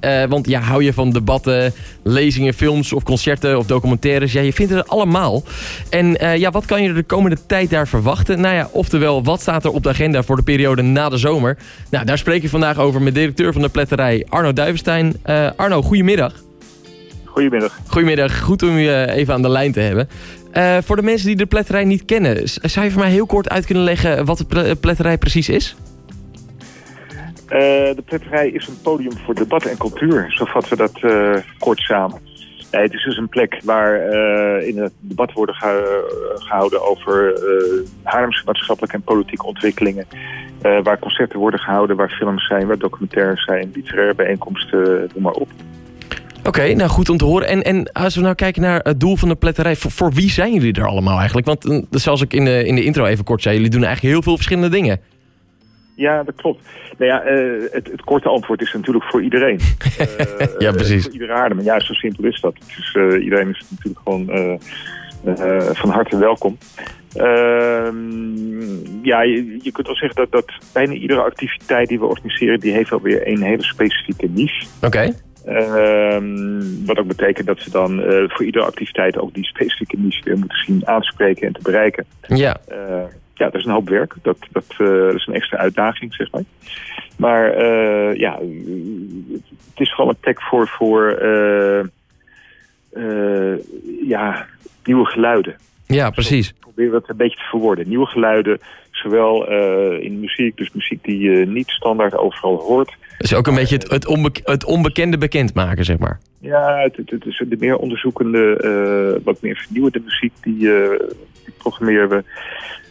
Uh, want ja, hou je van debatten, lezingen, films of concerten of documentaires? Ja, je vindt het allemaal. En uh, ja, wat kan je de komende tijd daar verwachten? Nou ja, oftewel, wat staat er op de agenda voor de periode na de zomer? Nou, daar spreek ik vandaag over met directeur van de pletterij Arno Duivenstein. Uh, Arno, goedemiddag. Goedemiddag. Goedemiddag, goed om u even aan de lijn te hebben. voor de mensen die de pletterij niet kennen, zou je voor mij heel kort uit kunnen leggen wat de pletterij precies is? Uh, de pletterij is een podium voor debat en cultuur, zo vatten we dat uh, kort samen. Het is dus een plek waar uh, in het debat worden gehouden over Haarlemse maatschappelijke en politieke ontwikkelingen. waar concerten worden gehouden, waar films zijn, waar documentaires zijn, literaire bijeenkomsten, noem maar op. Oké, nou goed om te horen. En, en als we nou kijken naar het doel van de pletterij, voor, voor wie zijn jullie er allemaal eigenlijk? Want zoals ik in de, in de intro even kort zei, jullie doen eigenlijk heel veel verschillende dingen. Ja, dat klopt. Nou ja, uh, het, het, korte antwoord is natuurlijk voor iedereen. Uh, ja, precies. Voor iedere aarde. Maar ja, zo simpel is dat. Dus uh, iedereen is natuurlijk gewoon van harte welkom. Ehm, ja, je, je, kunt wel zeggen dat, dat bijna iedere activiteit die we organiseren... die heeft alweer een hele specifieke niche. Oké. Ehm, wat ook betekent dat ze dan voor iedere activiteit ook die specifieke niche weer moeten zien aanspreken en te bereiken. Ja ja, dat is een hoop werk. Dat, dat, uh, is een extra uitdaging, zeg maar. Maar uh, ja, het is vooral een plek voor, voor uh, ja, nieuwe geluiden. Ja, precies. Ik probeer dat een beetje te verwoorden. Nieuwe geluiden, zowel in muziek, dus muziek die je niet standaard overal hoort. Dus ook een beetje het, het, onbe het onbekende bekendmaken, zeg maar. Ja, het, het, is de meer onderzoekende, wat meer vernieuwende muziek, die, die programmeren we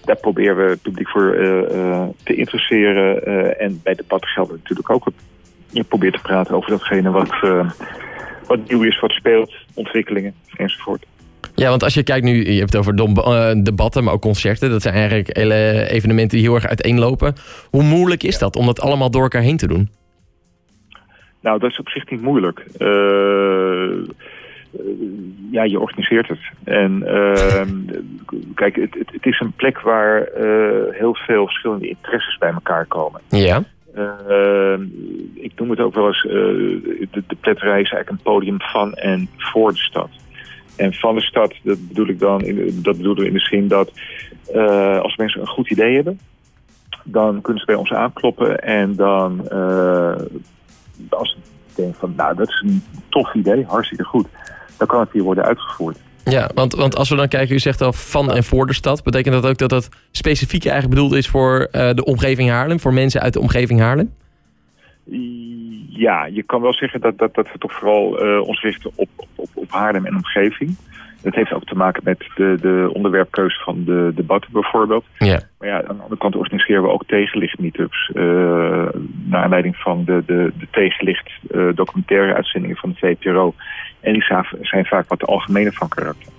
daar proberen we het publiek voor uh, uh, te interesseren. Uh, en bij debat geldt natuurlijk ook. Je probeert te praten over datgene wat, wat nieuw is, wat speelt, ontwikkelingen enzovoort. Ja, want als je kijkt nu, je hebt het over debatten, maar ook concerten. Dat zijn eigenlijk hele evenementen die heel erg uiteenlopen. Hoe moeilijk is dat om dat allemaal door elkaar heen te doen? Nou, dat is op zich niet moeilijk. Uh, eh, ja, je organiseert het. En uh, kijk, het, het, het, is een plek waar uh, heel veel verschillende interesses bij elkaar komen. Ja. Uh, ik noem het ook wel eens, de, de pletterij is eigenlijk een podium van en voor de stad. En van de stad, dat bedoel ik dan, in, dat bedoelen we in de zin dat als mensen een goed idee hebben, dan kunnen ze bij ons aankloppen en dan, als ze denken van, nou, dat is een tof idee, hartstikke goed dan kan het hier worden uitgevoerd. Ja, want, want als we dan kijken, u zegt al van en voor de stad. Betekent dat ook dat dat specifiek eigenlijk bedoeld is voor uh, de omgeving Haarlem? Voor mensen uit de omgeving Haarlem? Ja, je kan wel zeggen dat, dat, dat we toch vooral uh, ons richten op, op, op Haarlem en omgeving. Dat heeft ook te maken met de, de onderwerpkeuze van de debatten bijvoorbeeld. Ja. Maar ja, aan de andere kant organiseren we ook tegenlicht meetups. Uh, naar aanleiding van de, de, de tegenlicht uh, documentaire uitzendingen van de VPRO. En die zijn vaak wat algemene van karakter.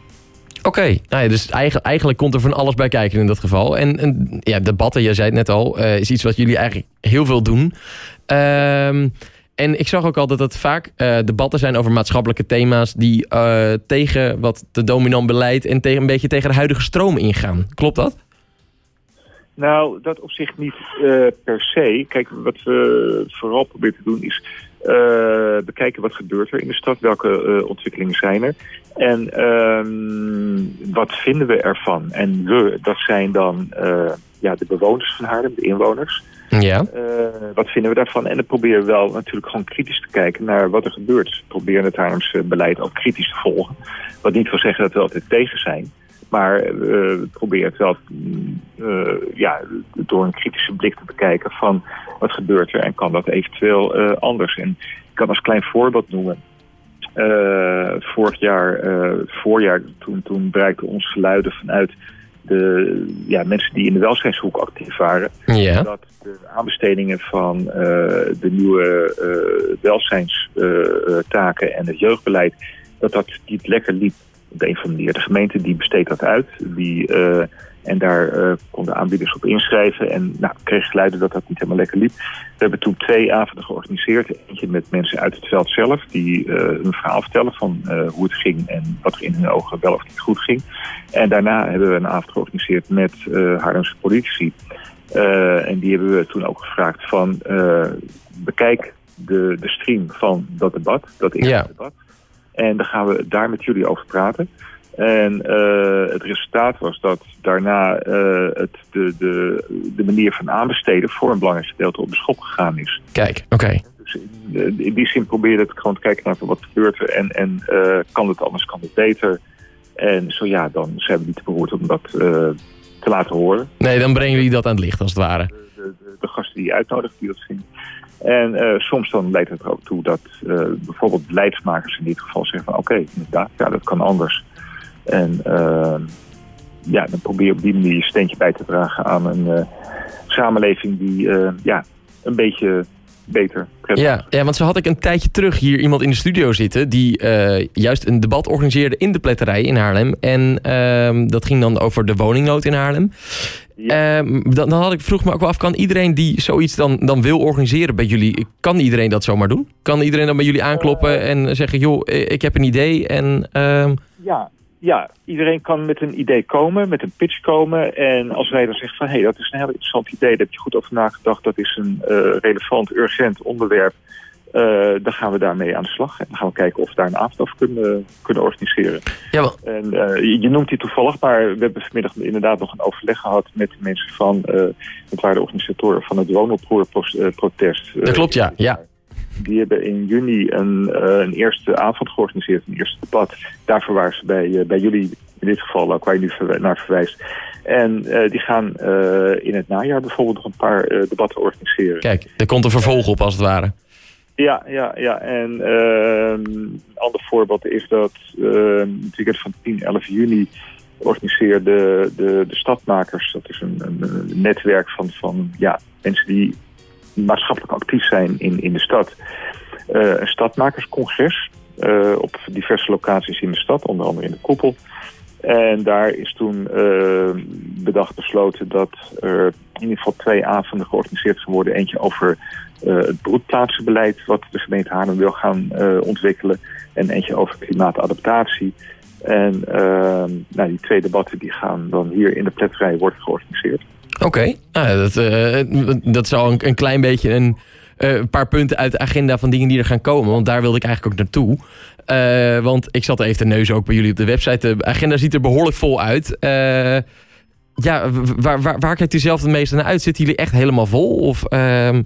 Oké, nou ja, dus eigenlijk, eigenlijk komt er van alles bij kijken in dat geval. En, en ja, debatten, jij zei het net al, uh, is iets wat jullie eigenlijk heel veel doen. Ehm en ik zag ook al dat het vaak uh, debatten zijn over maatschappelijke thema's... die uh, tegen wat de dominant beleid en tegen, een beetje tegen de huidige stroom ingaan. Klopt dat? Nou, dat op zich niet uh, per se. Kijk, wat we vooral proberen te doen is bekijken wat gebeurt er in de stad. Welke ontwikkelingen zijn er. En ehm, wat vinden we ervan? En we, dat zijn dan ja, de bewoners van Haarlem, de inwoners... Ja. Uh, wat vinden we daarvan? En dan proberen we wel natuurlijk gewoon kritisch te kijken naar wat er gebeurt. We proberen het Haarlemse beleid ook kritisch te volgen. Wat niet wil zeggen dat we altijd tegen zijn. Maar uh, we proberen het wel uh, ja, door een kritische blik te bekijken van wat gebeurt er en kan dat eventueel anders. En ik kan als klein voorbeeld noemen. vorig jaar, voorjaar, toen, toen bereikten ons geluiden vanuit de ja, mensen die in de welzijnshoek actief waren... Ja. dat de aanbestedingen van uh, de nieuwe uh, welzijnstaken en het jeugdbeleid... dat dat niet lekker liep op de een of andere manier. De gemeente die besteedt dat uit. Die, uh, en daar uh, konden aanbieders op inschrijven. En nou, kreeg geluiden dat dat niet helemaal lekker liep. We hebben toen twee avonden georganiseerd. Eentje met mensen uit het veld zelf. Die uh, hun verhaal vertellen van uh, hoe het ging. En wat er in hun ogen wel of niet goed ging. En daarna hebben we een avond georganiseerd met Haarlemse politici. en die hebben we toen ook gevraagd van bekijk de, de stream van dat debat, dat eerste Ja. debat. En dan gaan we daar met jullie over praten. En eh, het resultaat was dat daarna eh, het, de, de, de manier van aanbesteden voor een belangrijk gedeelte op de schop gegaan is. Kijk, oké. Dus in, in die zin probeerde het gewoon te kijken naar wat gebeurt er en, en eh, kan het anders, kan het beter. En zo ja, dan zijn we niet te beroerd om dat eh, te laten horen. Nee, dan brengen jullie dat aan het licht als het ware. De, de, de gasten die je uitnodigt die dat vinden. En eh, soms dan leidt het er ook toe dat eh, bijvoorbeeld beleidsmakers in dit geval zeggen van oké, inderdaad, ja, dat kan anders. En eh, ja, dan probeer je op die manier je steentje bij te dragen aan een eh, samenleving die eh, ja, een beetje beter Ja, ja, want zo had ik een tijdje terug hier iemand in de studio zitten... die eh, juist een debat organiseerde in de pletterij in Haarlem. En ehm, dat ging dan over de woningnood in Haarlem. Ja. Ehm, dan, dan had ik, vroeg me ook wel af, kan iedereen die zoiets dan, dan wil organiseren bij jullie... kan iedereen dat zomaar doen? Kan iedereen dan bij jullie aankloppen en zeggen... joh, eh, ik heb een idee en... ehm, Ja, ja, iedereen kan met een idee komen, met een pitch komen. En als wij dan zeggen van, hé, hey, dat is een heel interessant idee, daar heb je goed over nagedacht, dat is een eh, relevant, urgent onderwerp, eh, dan gaan we daarmee aan de slag. En dan gaan we kijken of we daar een avond over kunnen, kunnen organiseren. ja, wel, En eh, je, noemt die toevallig, maar we hebben vanmiddag inderdaad nog een overleg gehad met de mensen van, het waren de organisatoren van het woonoproerprotest. dat klopt, ja. ja. Die hebben in juni een, eh, een eerste avond georganiseerd, een eerste debat. Daarvoor waren ze bij, eh, bij jullie, in dit geval ook waar je nu naar verwijst. En eh, die gaan in het najaar bijvoorbeeld nog een paar debatten organiseren. Kijk, er komt een vervolg op als het ware. Ja, ja, ja. En ehm, een ander voorbeeld is dat ehm, het weekend van 10, 11 juni organiseerde de, de, de Stadmakers. Dat is een, een, een netwerk van, van ja, mensen die maatschappelijk actief zijn in, in de stad. Eh, een stadmakerscongres eh, op diverse locaties in de stad, onder andere in de Koepel. En daar is toen eh, bedacht besloten dat er in ieder geval twee avonden georganiseerd gaan worden. Eentje over het broedplaatsenbeleid wat de gemeente Haarlem wil gaan ontwikkelen. En eentje over klimaatadaptatie. En nou, die twee debatten die gaan dan hier in de pletterij worden georganiseerd. Oké, nou, dat, eh, dat zal een, een klein beetje een eh, paar punten uit de agenda van dingen die er gaan komen. Want daar wilde ik eigenlijk ook naartoe. Eh, want ik zat even te neuzen ook bij jullie op de website. De agenda ziet er behoorlijk vol uit. Ja, waar, waar, waar kijkt u zelf het meeste naar uit? Zitten jullie echt helemaal vol? Of, ehm,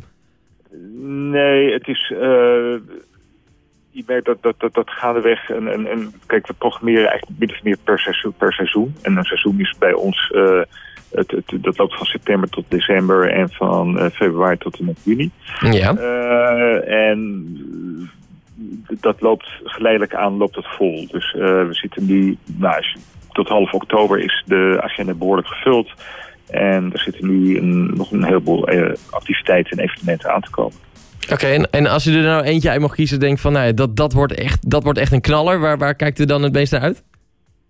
Nee, het is. je merkt dat, dat, dat, dat gaandeweg. En, en, en, kijk, we programmeren eigenlijk min of meer per seizoen, per seizoen. En een seizoen is bij ons. Het, het, dat loopt van september tot december en van eh, februari tot en met juni. ja, Eh, en dat loopt geleidelijk aan, loopt het vol. Dus eh, we zitten nu, nou, je- tot half oktober is de agenda behoorlijk gevuld. En er zitten nu een, nog een heleboel activiteiten en evenementen aan te komen. oké. en, en als u er nou eentje uit mag kiezen, denk van, nou, dat, dat, wordt echt, dat wordt echt een knaller. Waar, waar kijkt u dan het meest naar uit?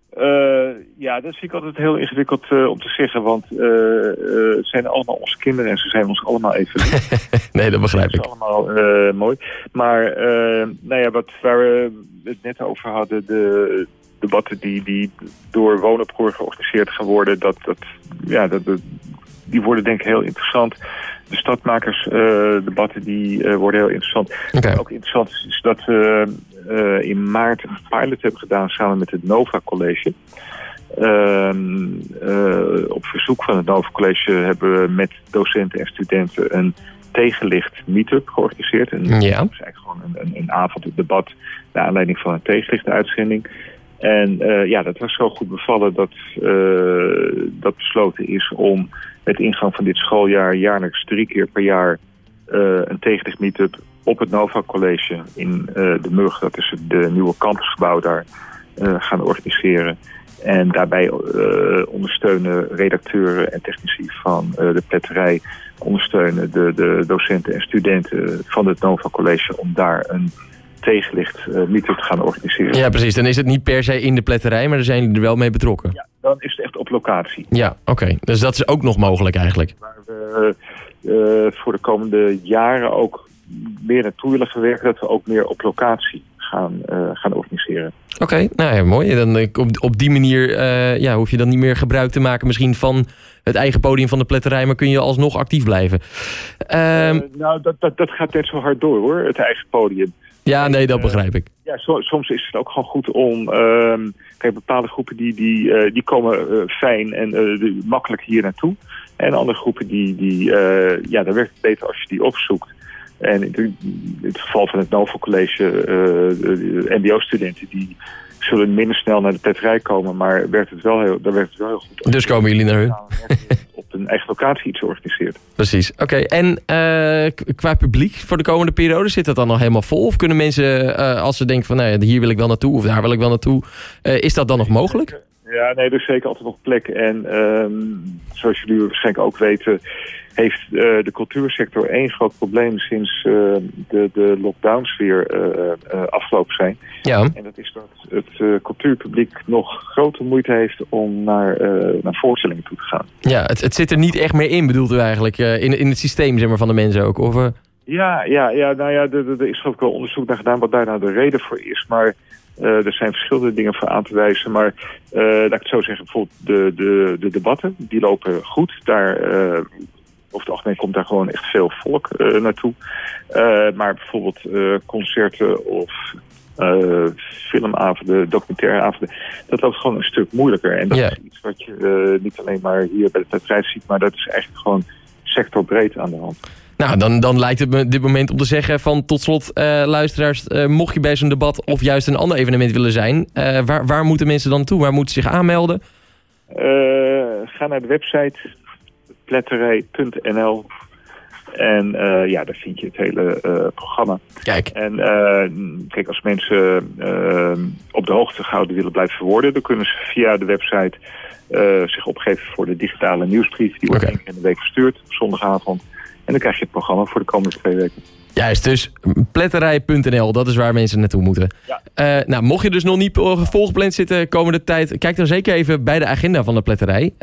Eh, ja, dat vind ik altijd heel ingewikkeld eh, om te zeggen. Want eh, eh, het zijn allemaal onze kinderen en ze zijn ons allemaal even nee, dat begrijp Dat ik. is allemaal mooi. Maar nou ja, wat, waar we het net over hadden, de debatten die, die door Woonopgroei georganiseerd gaan worden, dat, dat, ja, dat, dat- die worden denk ik heel interessant. De stadmakersdebatten die worden heel interessant. Ook interessant is, dat we in maart een pilot hebben gedaan samen met het Nova College. Ehm, eh, op verzoek van het Nova College hebben we met docenten en studenten een tegenlicht meetup georganiseerd. En Ja. Dat is eigenlijk gewoon een, een, een avond, een debat, naar aanleiding van een tegenlichtuitzending. En eh, ja, dat was zo goed bevallen dat, eh, dat besloten is om met ingang van dit schooljaar jaarlijks drie keer per jaar een tegenlicht meetup op het Nova College in de Mug, dat is het de nieuwe campusgebouw daar, gaan organiseren. En daarbij eh, ondersteunen redacteuren en technici van eh, de pletterij, ondersteunen de, de docenten en studenten van het Nova College om daar een tegenlicht meetup te gaan organiseren. Ja, precies. Dan is het niet per se in de pletterij, maar daar zijn jullie er wel mee betrokken. Ja, dan is het echt op locatie. Ja, oké. Dus dat is ook nog mogelijk eigenlijk. Waar we voor de komende jaren ook meer naartoe willen gaan werken, dat we ook meer op locatie gaan gaan, gaan organiseren. Oké, nou ja, mooi. Dan, op, op die manier ja, hoef je dan niet meer gebruik te maken misschien van het eigen podium van de pletterij, maar kun je alsnog actief blijven. Ehm, nou, dat, dat, dat gaat net zo hard door hoor, het eigen podium. Ja, nee, dat begrijp ik. Ja, soms is het ook gewoon goed om... Uh, kijk, bepaalde groepen die, die, die komen fijn en makkelijk hier naartoe. En andere groepen, die, die, ja, daar werkt het beter als je die opzoekt. En in het geval van het Novo College, uh, mbo-studenten... die zullen minder snel naar de pletterij komen, maar werkt het wel heel, daar werkt het wel heel goed. Dus komen jullie naar hun? Op een eigen locatie iets organiseert. Precies, oké. En uh, qua publiek voor de komende periode, zit dat dan nog helemaal vol? Of kunnen mensen, uh, als ze denken van nou ja, hier wil ik wel naartoe of daar wil ik wel naartoe, is dat dan nog mogelijk? Ja, nee, er is zeker altijd nog plek. En um, zoals jullie waarschijnlijk ook weten, heeft uh, de cultuursector één groot probleem sinds uh, de, de lockdowns weer uh, afgelopen zijn. Ja. En dat is dat het cultuurpubliek nog grote moeite heeft om naar, naar voorstellingen toe te gaan. Ja, het, het zit er niet echt meer in, bedoelt u eigenlijk, in, in het systeem zeg maar, van de mensen ook? Of, Ja, ja, ja, nou ja, er is ook wel onderzoek naar gedaan wat daar nou de reden voor is. Maar uh, er zijn verschillende dingen voor aan te wijzen. Maar uh, laat ik het zo zeggen, bijvoorbeeld de, de, de debatten, die lopen goed. Daar, uh, over het algemeen komt daar gewoon echt veel volk naartoe. maar bijvoorbeeld concerten of filmavonden, documentairavonden, dat loopt gewoon een stuk moeilijker. En dat is iets wat je niet alleen maar hier bij de bedrijf ziet, maar dat is eigenlijk gewoon sectorbreed aan de hand. Nou, dan, dan lijkt het me dit moment om te zeggen van tot slot, eh, luisteraars, eh, mocht je bij zo'n debat of juist een ander evenement willen zijn, eh, waar, waar moeten mensen dan toe? Waar moeten ze zich aanmelden? Ga naar de website pletterij.nl en ja, daar vind je het hele programma. Kijk. En kijk, als mensen op de hoogte gehouden willen blijven worden, dan kunnen ze via de website zich opgeven voor de digitale nieuwsbrief. Die wordt één keer in de week verstuurd, op zondagavond. En dan krijg je het programma voor de komende twee weken. Juist, dus pletterij.nl, dat is waar mensen naartoe moeten. Ja. Eh, nou, mocht je dus nog niet volgepland zitten komende tijd, kijk dan zeker even bij de agenda van de pletterij.